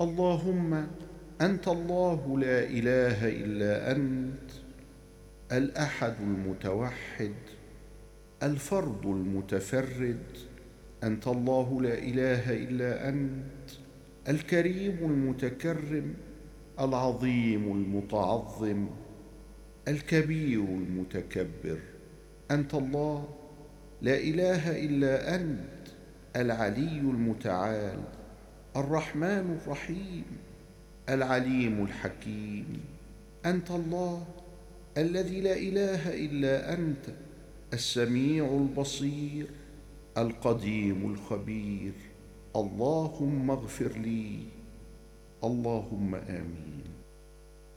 اللهم أنت الله لا إله إلا أنت الأحد المتوحد الفرد المتفرد أنت الله لا إله إلا أنت الكريم المتكرم العظيم المتعظم الكبير المتكبر أنت الله لا إله إلا أنت العلي المتعال. الرحمن الرحيم العليم الحكيم. أنت الله الذي لا إله إلا أنت السميع البصير القديم الخبير. اللهم اغفر لي. اللهم آمين.